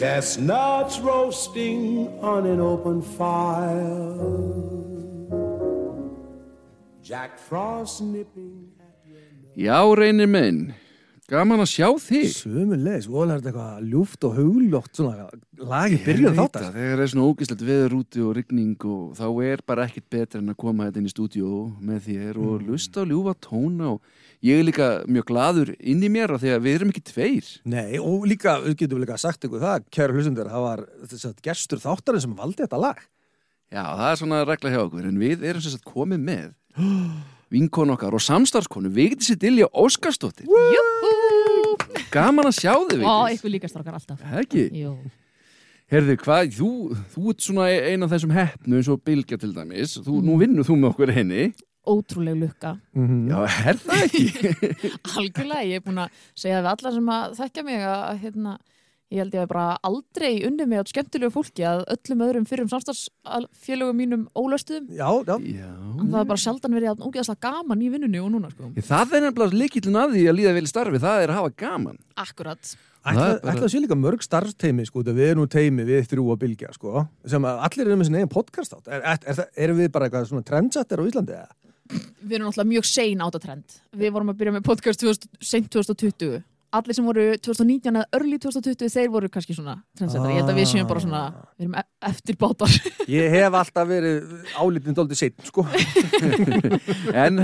Chestnuts roasting on an open fire. Jack Frost nipping. Já, reynir menn, gaman að sjá þig. Sumulegis, vola er þetta eitthvað ljúft og hugljótt svona lag í byrjun Ég veit þáttar. það, Þegar er svona ógislegt veður úti og rigning og þá er bara ekkert betra en að koma þetta inn í stúdíu með þér Mm. og lusta og ljúfa tóna og ég er líka mjög gladur inn í mér af því að við erum ekki tveir. Nei, og líka, við getum líka sagt ykkur það, kæru hlustendur, það var að gestur þáttarinn sem valdi þetta lag. Já, það er svona regla hjá okkur en við erum sem sagt komið með vinkonu okkar og samstarfskonu Vigdísi Dilja Óskarsdóttir. Júhú! Gaman að sjá þig, Ó, Vigdís. ykkur líka strákar alltaf. Það ekki? Jú. Herði, hvað, þú, þú ert svona ein af þessum heppnu eins og Bilgja til dæmis. Þú, Nú vinnur þú með okkur henni. Ótrúleg lukka. Já, er það ekki? Algjörlega, ég er búin að segja við alla sem að þekkja mig að hérna, ég held ég að bara aldrei unnið mig á skemmtilegu fólki að öllum öðrum fyrrum samstagsfélögum mínum ólöstuðum. Já, já. Já. Það er bara sjaldan verið að ógeðslega gaman í vinnunni og núna, sko. Það er nefnilega líkillin að því að líða vel í starfi, það er að hafa gaman. Akkurat. Ætla, ætla að sé líka mörg starfsteimi, sko, við erum nú teimi við þrjú að bylgja, sko, sem að allir eru með sinni eigin podcast átt. Er, er, er, erum við bara eitthvað svona trendsetter á Íslandi, eða? Við erum náttúrulega mjög sein á þetta trend. Við vorum að byrja með podcast 2000, seint 2020. Allir sem voru 2019 eða early 2020, þeir voru kannski svona trendsettari. Ég held að við séum bara svona, við erum e- eftir bátar. Ég hef alltaf verið álítinn dóldi seitt, sko. En,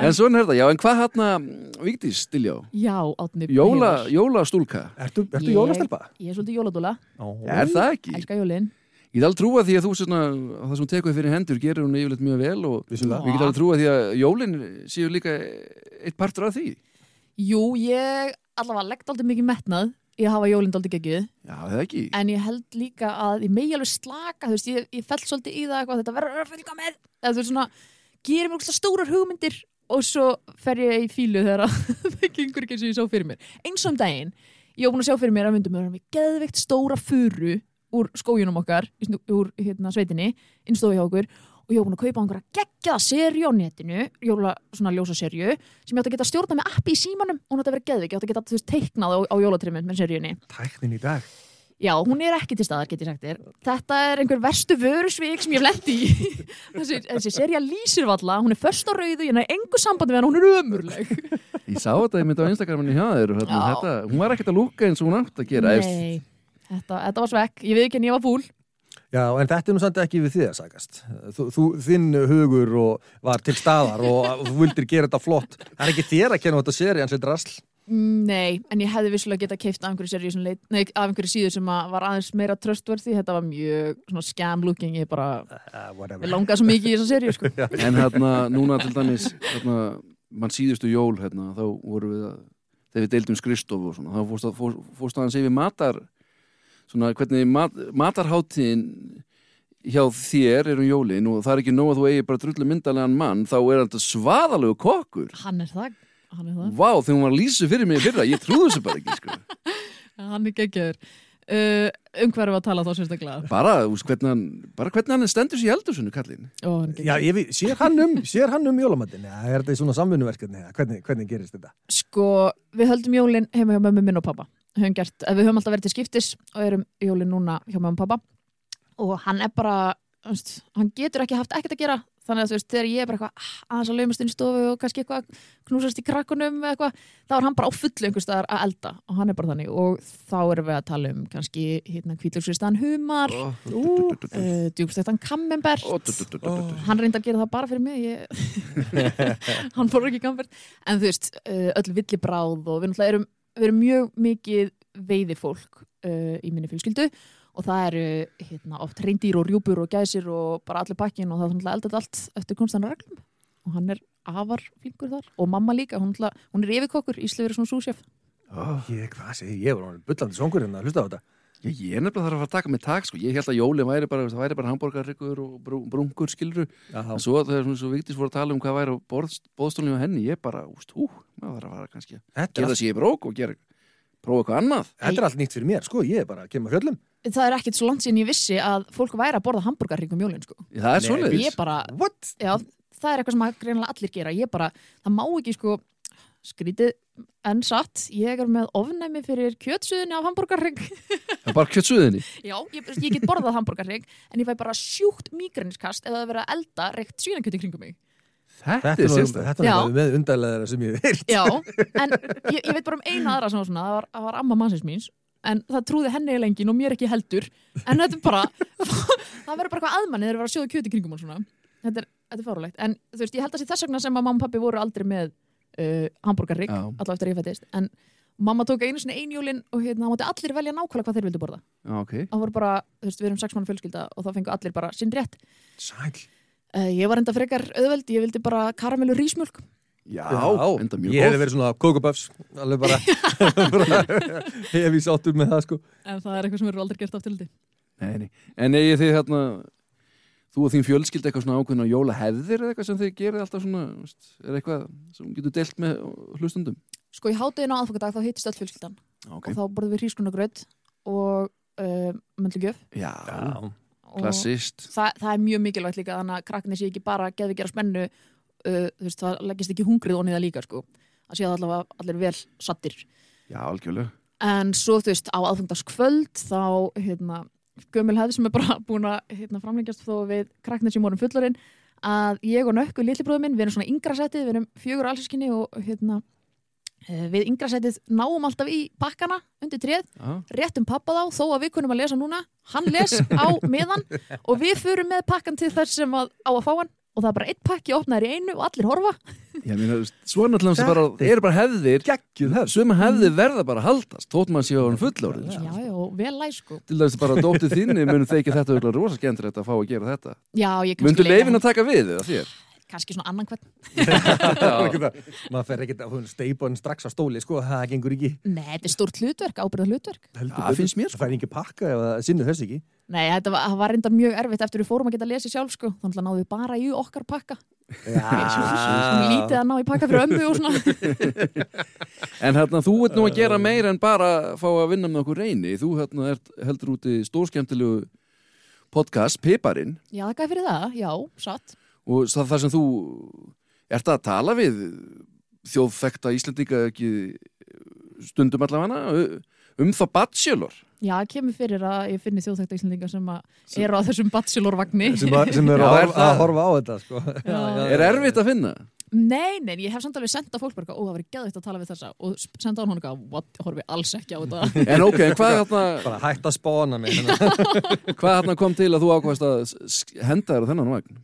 en svona er það, já, en hvað hann að Vigdís Diljá? Já, átni. Jóla, jólastúlka, Ertu, ertu Ég- jólastelpa? Ég er svolítið jóladúla, er það ekki? elska jólin. Ég get alveg trúa því að þú svona, það sem tekur fyrir hendur gerir hún yfirleitt mjög vel og Vissulega. ég get alveg trúa því að jólin séu líka eitt partur af því. Jú, ég allavega leggt aldrei mikið metnað í að hafa jólinn aldrei geggjuð, Já, það ekki. en ég held líka að ég megi alveg slaka, þú veist, ég, ég fell svolítið í það eitthvað, þetta verður að fylgja með, eða þú veist svona, gerir mér stórar hugmyndir og svo fer ég í fílu þegar að það gengur ekki eins og ég sá fyrir mér. Eins og um daginn, ég búin að sjá fyrir mér að myndum með geðveikt stóra furu úr skójunum okkar, úr hérna, sveitinni, innstofu hjá okkur og ég var búin að kaupa einhverja geggjaða serju á netinu, jóla svona ljósa serju sem ég átti að geta stjórna með appi í símanum og hún átti að vera geðvik, ég átti að geta þú veist, teiknað á, á jólatrimmin með serjunni. Tæknin í dag. Já, hún er ekki til staðar, get ég sagt þér. Þetta er einhver verstu vörusvík sem ég hef lett í. þessi, þessi serja lýsir valla, hún er först á rauðu, ég næði engu sambandi við hann, hún er ömurleg. Ég sá þetta, ég myndi á Instagraminu hjá þér hérna, þetta, hún var ekkert að lúka eins og hún átt að gera. Nei, þetta, þetta var svekk, ég veit ekki en ég var fúl. Já, en þetta er nú samt ekki við því að sagast. Þú, þú, þinn hugur og var til staðar og, og þú vildir gera þetta flott. Það er ekki þér að kenna þetta seri hans eitthvað rasl. Mm, Nei, en ég hefði vissulega getað keift af einhverju leit, nei, af einhverju síðu sem að var aðeins meira tröstverði, þetta var mjög svona scam looking, ég bara, Uh, langaði svo mikið í þessa serju, sko. En hérna, núna til dæmis, hérna, mann síðustu jól, hérna, þá voru við að, þegar við deildum skrifstofu og svona, þá fórst, fór, fórst aðeins yfir matar, svona, hvernig mat, matarháttíðin hjá þér er um jólin og það er ekki nóg að þú eigi bara drullu myndalegan mann, þá er þetta svaðalegu kokkur. Hann er það, hann er það. Vá, þegar hún var að lýsa fyrir mig í fyrra, ég trúði þessu bara ekki, sko. Hann er geggjöður. Uh, um hverju var að tala þá sérstaklega? Bara, bara hvernig hann stendur sér í eldursunni, veit, sér hann um, sér hann um jólamattin? Er þetta í svona samvinnuverkefni? eða Hvernig, hvernig gerist þetta? Sko, við höldum jólin heima hjá mömmu minn og pappa. Höfum gert, eh, við höfum alltaf verið til skiptis og erum jólin núna hjá mömmu og pappa. Og hann er bara, veist, hann getur ekki haft ekkert að gera. Þannig að þú veist, þegar ég er bara eitthvað ah, aðeins að laumast inn í stofu og kannski eitthvað knúsast í krakkunum eitthvað, þá er hann bara á fullu einhvers staðar að elda og hann er bara þannig og þá erum við að tala um kannski hérna kvítlöksvistan humar, Ó, djúbstektan kammember ó, du, du, du, du, du. hann reyndi að gera það bara fyrir mig hann fór ekki kampert en þú veist, uh, öll villibráð og við náttúrulega erum, við erum mjög mikið veiðifólk uh, í minni fjölskyldu og það eru hérna, oft reyndýr og rjúpur og gæsir og bara allir pakkin og það er náttúrulega eldað allt eftir konstanna reglum og hann er afar flinkur þar og mamma líka, hún, náttúrulega- hún er yfirkokkur, Ísli verið svona súsjef Ég, hvað segi, ég var orðinn bullandi songur hérna að hlusta á þetta. Já, ég er nefnilega þarf að fara að taka mig tak, sko. Ég held að jólin væri bara, það væri bara hambúrgarryggur og brú, brungur, skilru. En svo þegar svona svo Vigdís voru að tala um hvað væri á bóðstólinu á henni, ég bara, úst, hú, maður þarf að fara kannski að þetta, er gera allt, það sér í brók og gera, prófa eitthvað annað. þetta er allt nýtt fyrir mér, sko, ég er bara að kemur fjöllum. það er ekkit svo langt síðan ég vissi að fólk væri að borða hambúrgarríkum jólin sko. Það er Nei, svoleiðis. ég bara, What? já, það er eitthvað sem að greinilega allir gera ég bara, það má ekki sko skrítið en satt, ég er með ofnæmi fyrir kjötsuðinni af hambúrgarring Það er bara kjötsuðinni Já, ég, ég get borðað hambúrgarring en ég fæ bara sjúkt mígraniskast ef það er verið að elda reykt svínakjöt í kringum mig Þetta Þetta er er sérstæð þetta er nú með undarleðara sem ég heyrt Já, en ég, ég veit bara um eina aðra sem var svona, það var, það var amma mannsins míns en það trúði henni í lengin og mér ekki heldur en þetta er bara það verður bara eitthvað aðmanni þegar það er að sjóða kjöt í kringum og svona. Þetta er, þetta er fárulegt en þú veist, ég held að sé þess vegna sem að mamma og pappi voru aldrei með uh, hambúrgarrygg, allavega eftir að ég fættist. En mamma tók einu sinni einjólin og hérna, það mátti allir velja nákvæmlega hvað þeir vildu borða. Já, ok. Það voru bara, þú veist, við erum sex mann fjölskylda og þá fengu allir bara sinn rétt. Sæl ég var enda frekar auðveld, ég vildi bara karamellu rísmjölk Já, Já, enda mjög Ég hefði góð. verið svona kókuböfs alveg bara, bara hef ég sáttur með það sko. En það er eitthvað sem eru aldrei gert afturliti Nei, nei. En eigið þið hérna þú og þín fjölskyld eitthvað svona ákveðna jólahefðir eða eitthvað sem þið gerir alltaf svona veist, er eitthvað sem getur delt með hlustundum sko í hátteginu á aðfokadag þá hittist öll fjölskyldan. Ok, og þá borðum við hrískunagraut og uh, möndlugjöf já, og klassist það, það er mjög mikilvægt líka þannig að krakkinni sé ekki bara að geða gera spennu uh, þú veist, það leggist ekki hungrið onni það líka sko. að sé það allavega allir vel sattir Já, algjörlega. En svo þú veist á aðfengdagskvöld þá hérna gömul hefð sem er bara búin að hérna, framlengjast þó við krakkinni sem vorum fullorinn að ég og nökku litlibróður minn, við erum svona yngra setið, við erum fjögur allsískinni og hérna við yngra setið náum alltaf í pakkana undir tréð Já, réttum pappa þá, þó að við kunum að lesa núna. Hann les á miðan og við förum með pakkan til þess sem að á að fá hann. Og það er bara eitt pakki opnaður í einu og allir horfa. Svona til bara Þetta er- eru bara hefðir hefð Suma hefðir verða bara að haldast Tótt mann hann fullorðin já, já, og vel læs sko. Til dæmis bara dóttið þinni munum þeikja þetta örugglega rosa skemmtilegt að fá að gera þetta. Já, ég kannski Mundu leifin að taka við eða þér? Kannski svona annan hvern. Maður fer ekkert að steipa hann strax á stóli sko, það gengur ekki. Nei, þetta er stórt hlutverk, ábyrða hlutverk Heldur Já, betur. finnst mér, sko. það fær ekki pakka ef það sinnur þess ekki. Nei, þetta var, það var reynda mjög erfitt eftir við fórum að geta lesið sjálf sko. Þannig að náðum við bara í okkar pakka. Svona lítið að ná í pakka fyrir ömmu og svona. En hérna, þú ert nú að gera meira en bara fá að vinna með okkur reyni. Þú hérna ert heldur úti stórskemmtilegu podcast, Piparinn, já, það gæði fyrir það, já, satt og það, það sem þú ert að tala við þjóðfekta Íslendinga ekki stundum allavega um það bachelor. já, það kemur fyrir að ég finni þjóðþekta íslendinga sem að eru á þessum bachelor-vagni sem, sem er Já, að, er að horfa á þetta sko. Já. Er erfitt að finna? Nei, nei, ég hef samt alveg sendað fólk ó, það verið geðvitt að tala við þessa og sendað hann eitthvað, what, horfi alls ekki á þetta En ok, hvað hérna, bara hægt að spána mig hérna. hvað hérna kom til að þú ákvæmst að henda þér á þennan vagn?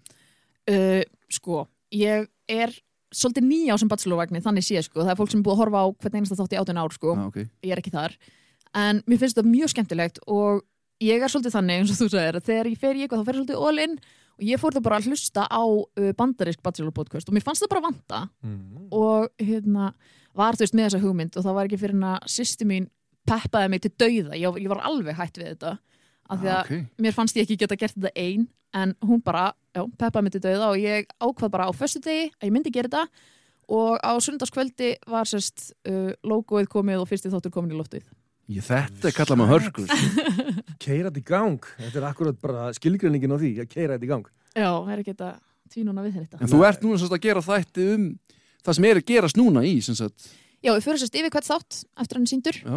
Uh, Sko, ég er svolítið nýja á sem bachelor-vagni, þannig sé sko, það er fólk sem er búið að horfa á hvern einasta þátt í átun ár sko, Ah, okay. ég er ekki þar en mér finnst þetta mjög skemmtilegt og ég er svolítið þannig, eins og þú sagðir að þegar ég fer í eitthvað þá fer ég svolítið all in og ég fór það bara að hlusta á uh, bandarisk bachelor podcast og mér fannst það bara vanta Mm. og hérna var þú veist með þessa hugmynd og það var ekki fyrir að sýsti mín peppaði mig til dauða ég, ég var alveg hætt við þetta af því að Ah, okay. mér fannst ég ekki geta gert þetta ein en hún bara, já, peppaði mig til dauða og ég ákvað bara á föstudegi að ég myndi gera þetta. Og á sunnudagskvöldi var sérst uh, logoið komið og fyrsti þáttur komin í loftið. Ég, þetta er kallað maður hörkur. keira þetta í gang. Þetta er akkurat bara skilgreiningin á því að keira þetta í gang. Já, það er ekki þetta tvínuna við þetta. En þú ert núna svolítið að gera þætti um það sem er að gerast núna í, sem sagt, já, við fyrir sérst yfir hvert þátt eftir hann síndur Já.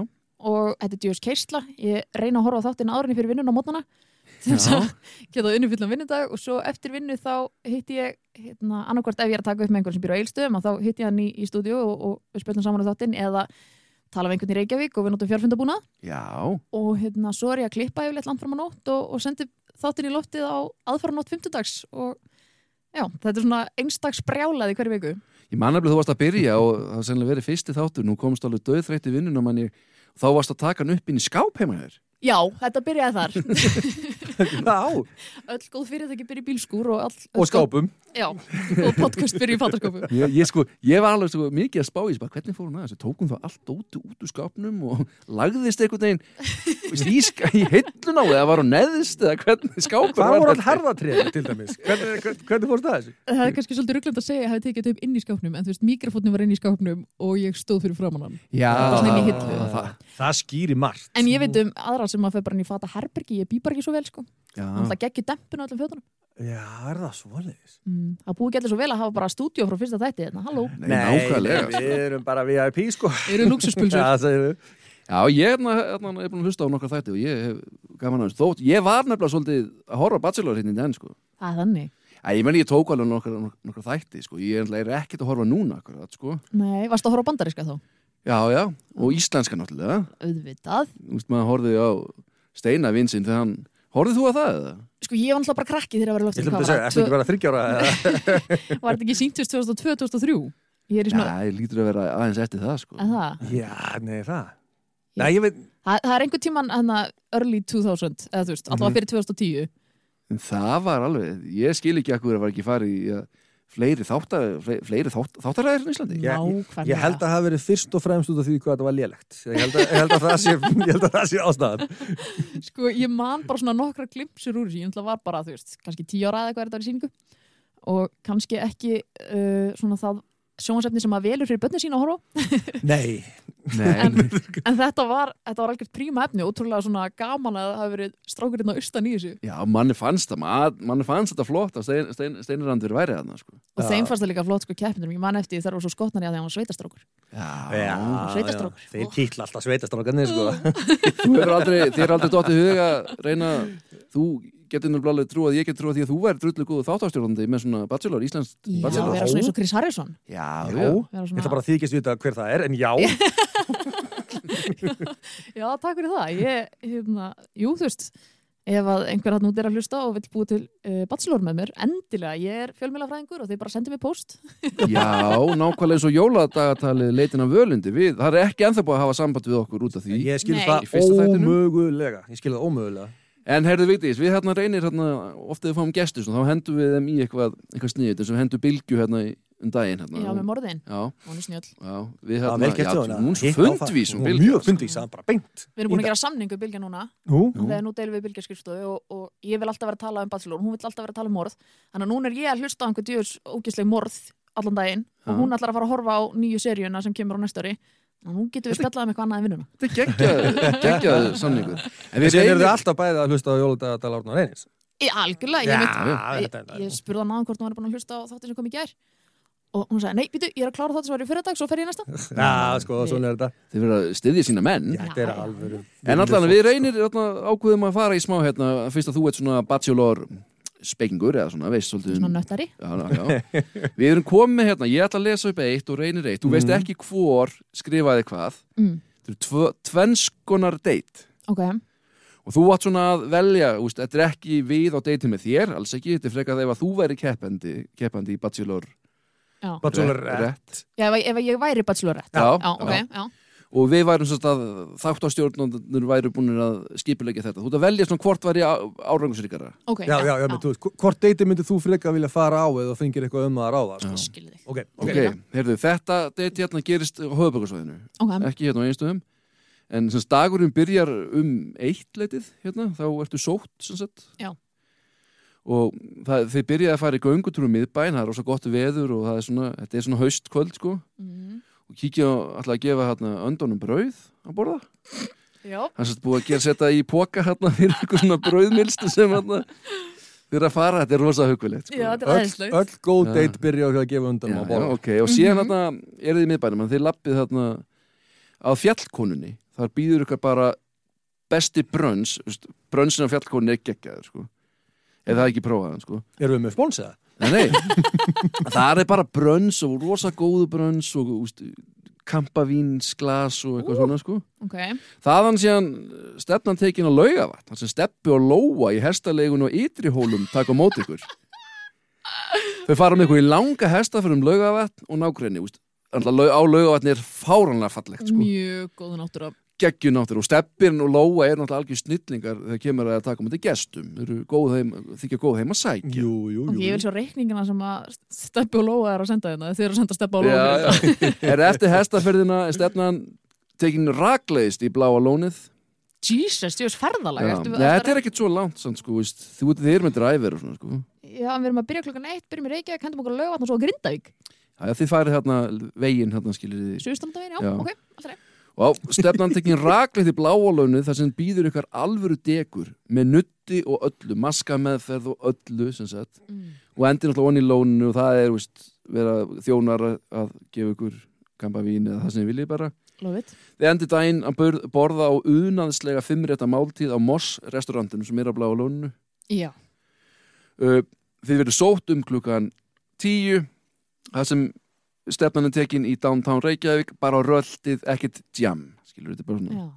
og þetta er djús keisla. Ég reyna að horfa á þáttin árinni fyrir vinnun á mótnana til þess að geta unni fullan vinnudag og svo eftir vinnu þá hitti ég hérna, annarkvort ef ég er að taka upp með einhvern sem býr á eilstöðum að þá hitti ég hann í, í stúdíu og, og við spilum saman á þáttin eða tala við einhvern í Reykjavík og við notum fjárfundabúna já, og hérna, svo er ég að klippa yfirleitt land fram á nótt og, og sendi þáttin í loftið á aðfara nótt 50 dags og já, þetta er svona einstags brjálaði hverju viku. Ég man nefnilega þú varst að byrja og það var sennilega verið fyrsti þáttur, nú komst alveg döðþreytti vinnun og manni, þá varst að taka hann upp inn í skáp heima hér. já, þetta byrjaði þar öll góð fyrirtæki byrja í bílskúr og, all, og skápum. Já, og podcast byrja í fattaskópu Ég, ég, sko, ég var alveg sko, mikið að spá í bara, hvernig fór hún að þessu, tók hún þá allt út, út úr skápnum og lagðist einhvern veginn í, í hillun á eða var hún neðist eða hvernig skápur Hvað voru all herðatrið til dæmis? Hvernig, hvernig, hvernig fórst það þessu? það er kannski svolítið rugglend að segja að ég hafi tekið upp inn í skápnum en þú veist, mikrofónum var inn í skápnum og ég stóð fyrir framann hann. Já, Það var það, Það skýri margt. En ég veit um aðra sem að fyrir bara inn í fata herbergi ég bý bara ekki svo vel sko ætla að geggi dempinu á öllum fjötunum Já, er það svoleiðis? mm, það búið gætið svo vel að hafa bara stúdíó frá fyrsta þætti hérna, halló, Nei, nákvæmlega sko. við erum bara VIP, sko. eru luxuspulsur Já, segir við. Já, ég er, hérna, er búin að hlusta á nokkar þætti og ég hef gaman aðeins þótt, ég var nefnilega svolítið að horfa Bachelor hérna í den sko. það er þannig, Æ, ég meni ég tók alveg nokkar, nokkar þætti sko. ég er náttúrulega ekkert að horfa núna akkurat, sko. nei, varstu að horfa bandariska þá Já, já, og íslenska náttúrulega auðvitað, Þú veist, maður horfið á Steina vinsinn þegar hann Horfið þú á það eða? sko ég var náttúrulega bara krakki þegar að vera Ég loftur ætlum að segja, ertu ekki bara þryggjára? eða? var þetta ekki sýntist 2002-2003 ég er í Já, svona, ég lítur að vera aðeins eftir það sko. að það Já, nei, það. Nei, ég veit, Það, það er einhver tíman hana, early 2000 eða þú veist, Mhm. allavega fyrir 2010 En það var alveg, ég skil ekki að það var ekki farið í að fleiri, þáttar, fleiri, þátt, þáttaræðir í Íslandi Já, Nákvæmlega. ég held að það hafi verið fyrst og fremst út af því hvað þetta var lélegt. Ég held að, ég held að, það, sé, ég held að það sé ástæðan. Sko, ég man bara svona nokkra glimpsur úr þessu, ég var bara, þú veist, kannski tíu ára eða eitthvað er þetta í síningu og kannski ekki uh, svona það sjónvarsefni sem að velur fyrir börnin sína að horfa. Nei, Nei, en þetta var, þetta var algjört príma efni ótrúlega svona gaman að það hafi verið strákurinn á austan í þessu. Já, manni fannst það mað- manni fannst þetta flott að stein, stein, Steinirandur væri þarna sko. og þeim fannst það líka flott sko keppnum, ég man eftir því þar var svo skotnar í að að hann var sveitastrákur Já, já, Sveitastrákur. þeir títla alltaf sveitastrákarnir, sko. þú hefur aldrei, þér er aldrei dottið í hug að reyna, þú getur nefnilega alveg trú að ég get trú að því að þú væri drullu góðu þáttastjórnandi með svona bachelor, Íslands Já, bachelor. vera svona eins og Chris Harrison. Já, Já, já, Vera ég svona- ætla bara að þykist vita hver það er, en já, Já, takk fyrir það. Ég, hérna, Jú, þú veist ef að einhver hann út er að hlusta og vill búi til uh, bachelor með mér, endilega ég er fjölmjölafræðingur og þeir bara sendi mér post já, nákvæmlega eins og jóladagatalið leitin af völundi við, það er ekki ennþá búið að hafa samband við okkur út af því. Ég skil það ómögulega. Ég skil það ómögulega. En heyrðu Vigdís, við hérna reynir hérna, ofta við fáum gestur, svona, þá hendum við þeim í eitthvað, eitthvað sniðið, eins og við hendum bylgju hérna í- um daginn hérna. Já, með morðin, Já, hún er snjöll. Já, við hérna, vel gert já, henni að hún er fundvís um Hún var bylgju. Mjög fundvís, það var bara beint. Við erum búin að gera samningu við Bylgja núna. Nú, þegar nú? deilum við Bylgja skrifstofu og, og ég vil alltaf vera að tala um bachelor hún vil alltaf vera að tala um morð. Þannig að núna er ég að hlusta á einhver djöðs ógisleg morð allan daginn Já. og hún ætlar að fara að horfa á nýju seríuna sem kemur á næsta ári og nú getum við spjallað um eitthvað annað en vinnuna Þetta er geggjað, geggjað samningur. En við Við erum þið alltaf bæðið að hlusta á jóladagatal Árnar Reynis. Í algjörlega, ég, er- ég, ég spurði hann aðan hvort hún var búin að hlusta á þáttin sem kom í gær og hún sagði, nei, býtu, ég er að klára þáttin sem var í fyrir dag svo fer ég næsta Já, sko, svona er þetta. þið verða að styðja sína menn. Já, Þetta er alveg... En allan, við reynir ákveðum að fara í smá hérna, fyrst að þú ert svona bachelor spekingur eða svona, veist svolítið um- svona nöttari Já, já. Við erum komið hérna, ég ætla að lesa upp eitt og reynir eitt. Þú veist ekki hvor skrifaði hvað. mm. Þetta eru tvö- tvennskonar date. Ok, Og þú átt svona að velja, úst, þetta er ekki við á deitið með þér, alls ekki, þetta er frekar ef að þú væri keppandi, keppandi í Bachelor já, Bachelor rétt. rétt. já ef, ef ég væri bachelorette Já, já, ok, já. Já, Og við værum svona að þáttastjórnundur væru búin að skipulegja þetta. Þú ert að velja svona hvort væri árangusríkara. ok Já, já, já, þú veist, hvort deiti myndir þú freka vilja fara á eða fengir eitthvað um að ráða, sko. Ok, Ok, ok. heyrðu, þetta date hérna gerist á höfubökkarsvæðinu. ok, Ekki hérna á einstöðum. En sem sagt, dagurinn byrjar um eitt leitið, hérna, þá ertu sótt, sem sagt. Já. Og það, þeir byrjaði að fara í göngutúrum miðbæn, það er rosa gott veður og það er svona, þetta er svona haustkvöld, sko. mm. Og kíkja á, alltaf að gefa hérna öndunum brauð að borða. er sérst búið að gera setja í póka hérna fyrir eitthvað svona brauðmilstu sem hérna fyrir að fara, þetta er rosa hugulegt, sko. Öll, öll góð date byrja á að gefa á já, borða. ok, og síðan hérna er þið í miðbænum, þið lappið þarna á fjallkonunni, þar býður ykkur bara besti brönns brönnsin af fjallkonunni er geggjaður sko. Eða það ekki prófaðan sko. Erum við með spónsiða? nei, nei, það er bara brönns og rosa góðu brönns og úst, kampavínsglas og eitthvað Ú. svona sko. ok, þaðan síðan stefnan tekin á laugavatn þar sem steppi og lóa í hestalegun og ytri hólum taka á móti ykkur þau fara með ykkur í langa hesta fyrir um laugavatn og lau- á laugavatn er fáranlega fallegt sko. mjög góð náttúra geggjunáttur og steppin og lóa er náttúrulega algjör snillingar þegar kemur að taka á móti gestum þykja góð heim að sækja Jú, jú, jú. ég vil sjá reikningina sem að Steppi og Lóa er að senda hérna þeir eru að senda Steppi og Lóa já, fyrir já. er eftir hestaferðina er stefnan tekin rakleist í bláa lónið Jesus, ertu- Nei, ertu þetta er ekkert svo langt samt, sko, veist. þú ert þeir með dræfir og svona sko. Já, við erum að byrja klokkan eitt, byrjum í Reykjavík, hendum okkur að lauga og svo að Grindavík. Já, þið farið hérna veginn hérna Og stefnan tekin rakleitt í bláalönu þar sem býður ykkar alvöru degur með nutti og öllu, maska meðferð og öllu sem sagt Mm. og endir náttúrulega onni í lóninu og það er veist, vera þjónar að- gefa ykkur kampa vín eða það sem þið viljið bara. Þið endir daginn að borða á unaðslega fimmrétta máltíð á Moss restaurantinu sem er á bláa lóninu Já. uh, Þið verður sótt um klukkan tíu það sem stefnan er tekin í downtown Reykjavík bara á röldið, ekkert jam skilur þetta bara svona Já.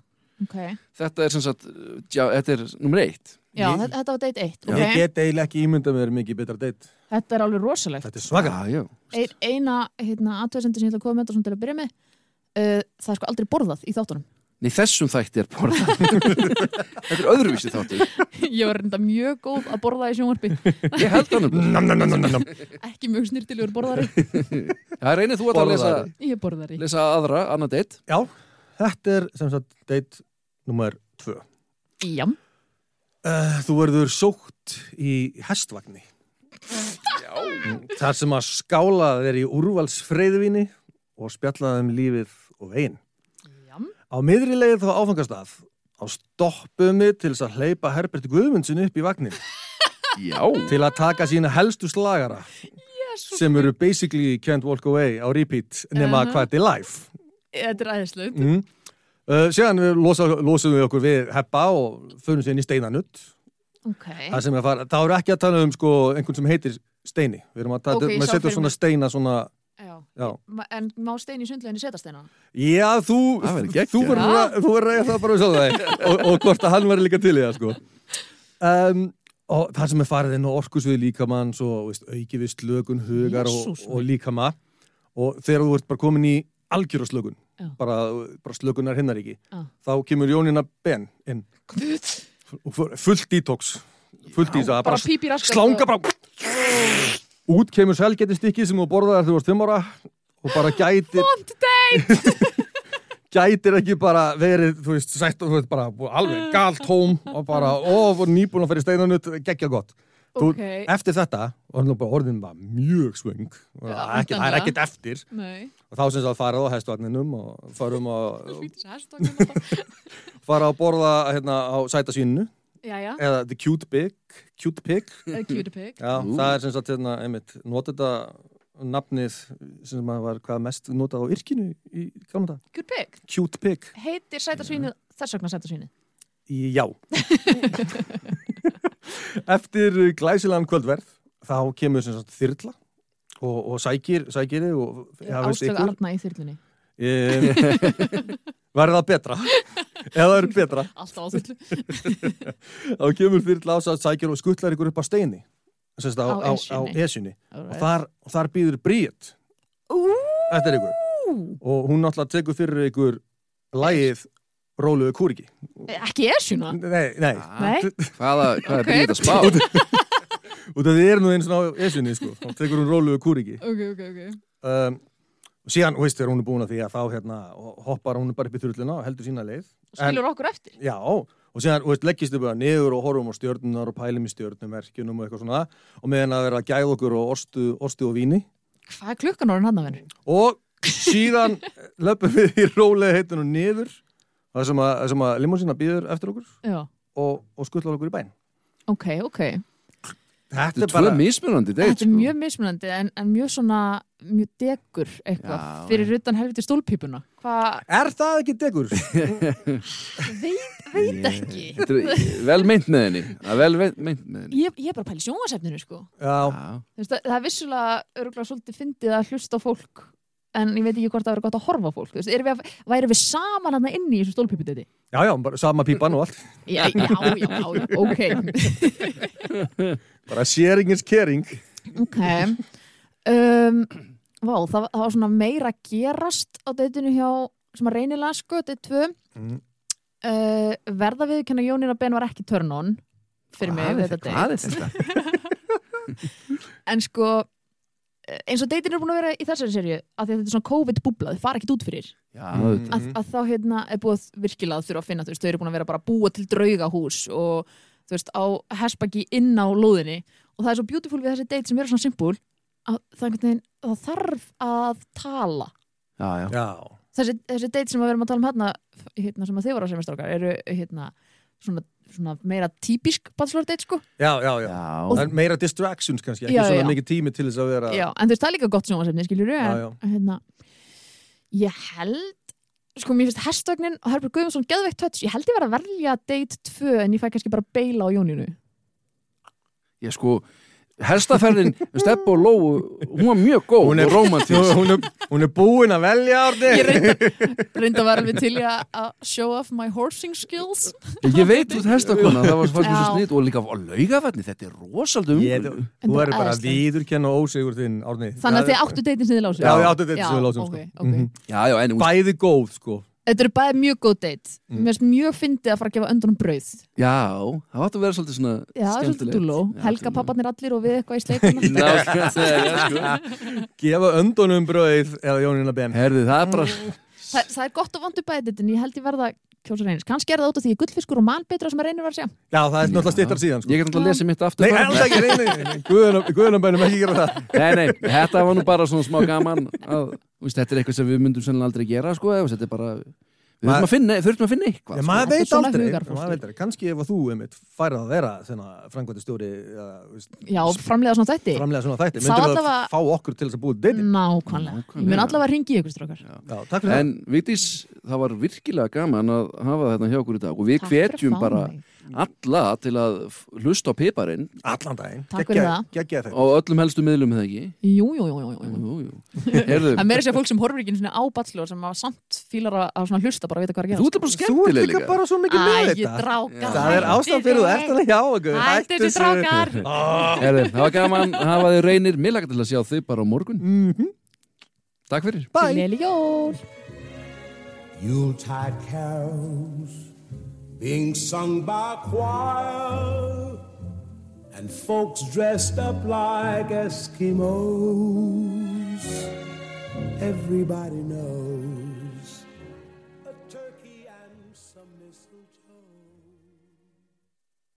Ok. Þetta er sem sagt, já, þetta er nummer eitt Já, Ég- þetta, var date 1. Ég Okay. get eiginlega ekki ímyndað mér mikið betra deitt. Þetta er alveg rosalegt. Þetta er svaka. Já, já, Ein, eina hérna, aðtöðsendur sem ég ætla að koma með þetta til að byrja með uh, það er sko aldrei borðað í þáttunum Nei, þessum þætti er borða Þetta er öðruvísi þáttur ég var reynda mjög góð að borða í sjónvarpi Ég held hann um Nam, nam, nam, nam, nam. ekki mjög snirtilegur borðari Það reynir þú að lesa, Borðari. ég er borðari lesa aðra, annað deitt Já, þetta er sem sagt deitt nummer tvö. já, Uh, þú verður sótt í hestvagni. Þar sem að skála þeir í úrvalsfreyðvinni og spjalla þeim lífið og veginn. Á miðri leið þá áfangastað á stoppum við til þess að hleypa Herbert Guðmundsin upp í vagnin Já, til að taka sína helstu slagara sem eru basically Can't Walk Away á repeat nema Mhm. hvað þetta er live. þetta er æðislega Mm. Uh, síðan við losa, losum við okkur við heppa og förum sér inn í steinanutt. ok, Það sem er að fara, þá eru ekki að tala um sko einhvern sem heitir Steini. Við erum að tala, Ok, ég maður sá setur fyrir svona mér. steina svona, já. já. En má stein í sundleginni setast þeirna Já, þú, þú verður að, eiga það bara og, og hvort að hann verður líka til í það, sko. Um, og það sem er farið inn á orkusvið líkamann, svo, veist, auki við slökun, hugar og, Jesús og líkama og þegar þú ert bara komin í algjör slökun, Já. bara, bara slökunar hinnaríki, Já. þá kemur Jónína Ben inn og fu- fullt detox, fullt í það, slanga bara út kemur selgeti stykki sem þú borðaðir þegar þú varst 5 ára og bara gætir gætir ekki bara verið þú veist, sætt og þú veist bara alveg galt hóm og bara, ó, nýbúin að fara í steinanut geggja gott. Þú, Ok. eftir þetta var nú bara orðin bara mjög svöng og Já, það er ekki, það er væntanlega. ekkert eftir. Nei, og þá sem það farið á hestvagninum og farum að fara að borða hérna á sætasvínu Jæja, eða the cute pig cute pig eða cutie pig Já, það er sem sagt hérna, einmitt, nota þetta nafnið sem að var hvað mest notað á yrkinu í gamla dag. Cute pig, Cute pig. heitir sætasvínið þess vegna sætasvínið Í- Já. Eftir glæsilegan kvöldverð þá kemur sem sagt þyrla og, og sækir, sækir Áslög ykkur. Arna í þyrlunni Um, Verði það betra? Eða það eru betra? Alltaf á þyrlu Þá kemur þyrla ás að sækir og skuttlar ykkur upp á steini. Sem sagt, á, Á á, Esjunni. esjunni. Og þar, og þar býður Bríett eftir ykkur. og hún náttúrulega tekur fyrir ykkur lægið Róluðu kúriki Ekki esjuna Nei, nei, Nei, Hvaða, hvað Ok. er bríðið að spá? út af því er nú eins og á esjunni sko, þá tekur hún Róluðu kúriki ok, ok, ok um, og síðan, veist, þegar hún er búin að því að þá hérna, og hoppar hún bara upp í þurrluna og heldur sína leið. Og skilur okkur eftir. Já, og síðan, veist, leggist þau bara niður og horfum á stjörnunar og pælum í stjörnumerkjunum og eitthvað svona og meðan að vera að gæða okkur og ostu, ostu og víni. Hvað er klukkan orðin hann að vera? og síðan löpum við í rólega heitunum niður það sem að, að limósina býður eftir okkur Já, og, og skullar okkur í bæn ok, ok. Þetta er tvö mismunandi deitt Þetta er mjög mismunandi en, en mjög svona mjög degur eitthvað Já, fyrir utan helviti stólpípuna. Hvað, Er það ekki degur? veit, veit ekki. Þetta er vel meint með henni. Er vel ve- meint með henni. Ég, ég er bara í sjónvarsefninu sko. Já, Já. Það, er vissulega örgulega svolítið fyndið að hlusta á fólk en ég veit ekki hvort það verður gott að horfa á fólk. Erum við að, væri við saman hann inni í þessu stólpípudeti já, já, bara sama pípan og allt. Já, já, já, já, ok. Bara sharing is caring ok. Um, Vá, það, það var svona meira gerast á deitinu hjá sem að reynilega sko, deit 2 Mm. uh, verða við kenna Jónina Ben var ekki turn on fyrir mig við þetta er þetta? en sko eh, eins og deitin er búin að vera í þessari serju af því að þetta er svona COVID-búbla, þau fara ekkit út fyrir Já, auðvitað. að, að þá hérna er búið virkilega að þurfa að finna, þú veist, þau eru búin að vera bara búa til draugahús og þú veist, á hespaki inn á lóðinni og það er svo beautiful við þessi date sem eru svona simpul að það, veginn, það þarf að tala. Já, já. Já, þessi, þessi date sem við erum að tala um hérna, hérna sem að þið voru að semja strákar eru hérna svona, svona meira típisk bachelor date sko. Já, já, já. Já, Það er meira distractions kannski, ekki Já, svona já. mikið tími til þess að vera já, en þú veist það er líka gott sjónvarsefni skiljur hérna ég held sko mér finnst hestvagnin og Herbjörg Guðmundsson geðveikt touch, ég held ég var að velja date 2 en ég fæ kannski bara beila á Jónínu. Ég sko Hestaferðin, Stepp og Lóu hún var mjög góð Hún er- og romantísk. Hún, hún er búin að velja ég orði reynda, reynda að vera alveg til að show off my horsing skills. Ég veit út hestakona, það var fannst mér svo Já. snýtt og líka á laugavatni, þetta er rosaldum Ég- En Þú eru er bara að æðislegt. viðurkenna ósigur þinn, Árni. Þannig að þið áttu datein sem þið lásu Já, við áttum þetta sem við lásum ok, sko. Bæði góð, sko Þetta eru bæði mjög góð date. Mm. Mér finnst mjög fyndið að fara að gefa öndunum brauð. Já, það átti að vera svolítið svona Já, það er svolítið dúló Helga papparnir allir og við eitthvað í sleikuna Ná, sko, sko. Gefa öndunum brauð eða Jónína Ben. Herði, það er bara Þa, Það er gott og vandu bæði þetta en ég held ég verða kjósa reynis Kannski er það út af því að gullfiskur og manbeitra sem að reynir var að segja Já, það er náttúrulega stittar síðan sko. Ég get alltaf að lesa mitt aftur Að, veist, Þetta er eitthvað sem við myndum sennilega aldrei gera sko, eða, þetta er bara Við þurfum að finna, þurfum að finna eitthvað Já, sko. maður veit aldrei, hugarfóstur. maður veit aldrei. Kannski ef að þú, einmitt, færið að vera frangvændi stjóri Já, framlega svona þætti. framlega svona þætti. Þá myndir það allavega- fá okkur til þess að búið deiti Nákvæmlega. Ég mun allavega að ringi ykkur strákar. Já, takk fyrir En Vigdís, það var virkilega gaman að hafa þetta hjá okkur í dag og við hvetjum að bara mig. Alla til að hlusta á piparinn. Það Allan daginn. Takk fyrir það. Gekkja á þetta öllum helstu miðlum eða ekki? Jú, jú, jú, jú, jú. Jú, jú. Heyrðu, Það er meira sér fólk sem horfir ekki svona á bachelor sem hafa samt fílar að, að svona hlusta bara að vita hvað er að þú gera ert bara Þú ert skemmtileg líka líka. bara svo mikið með Æ, ég þetta. drákar Það er ástæðan fyrir þú ert alveg hjá okkur. Hættu þessi drákar. Heyrðu, það var gaman að hafa þið reynir Mér lakar til að sjá þau bara á morgun. Mhm. Takk fyrir. Bye. Gleðileg jól. Yuletide carols being sung by choir and folks dressed up like Eskimos. Everybody knows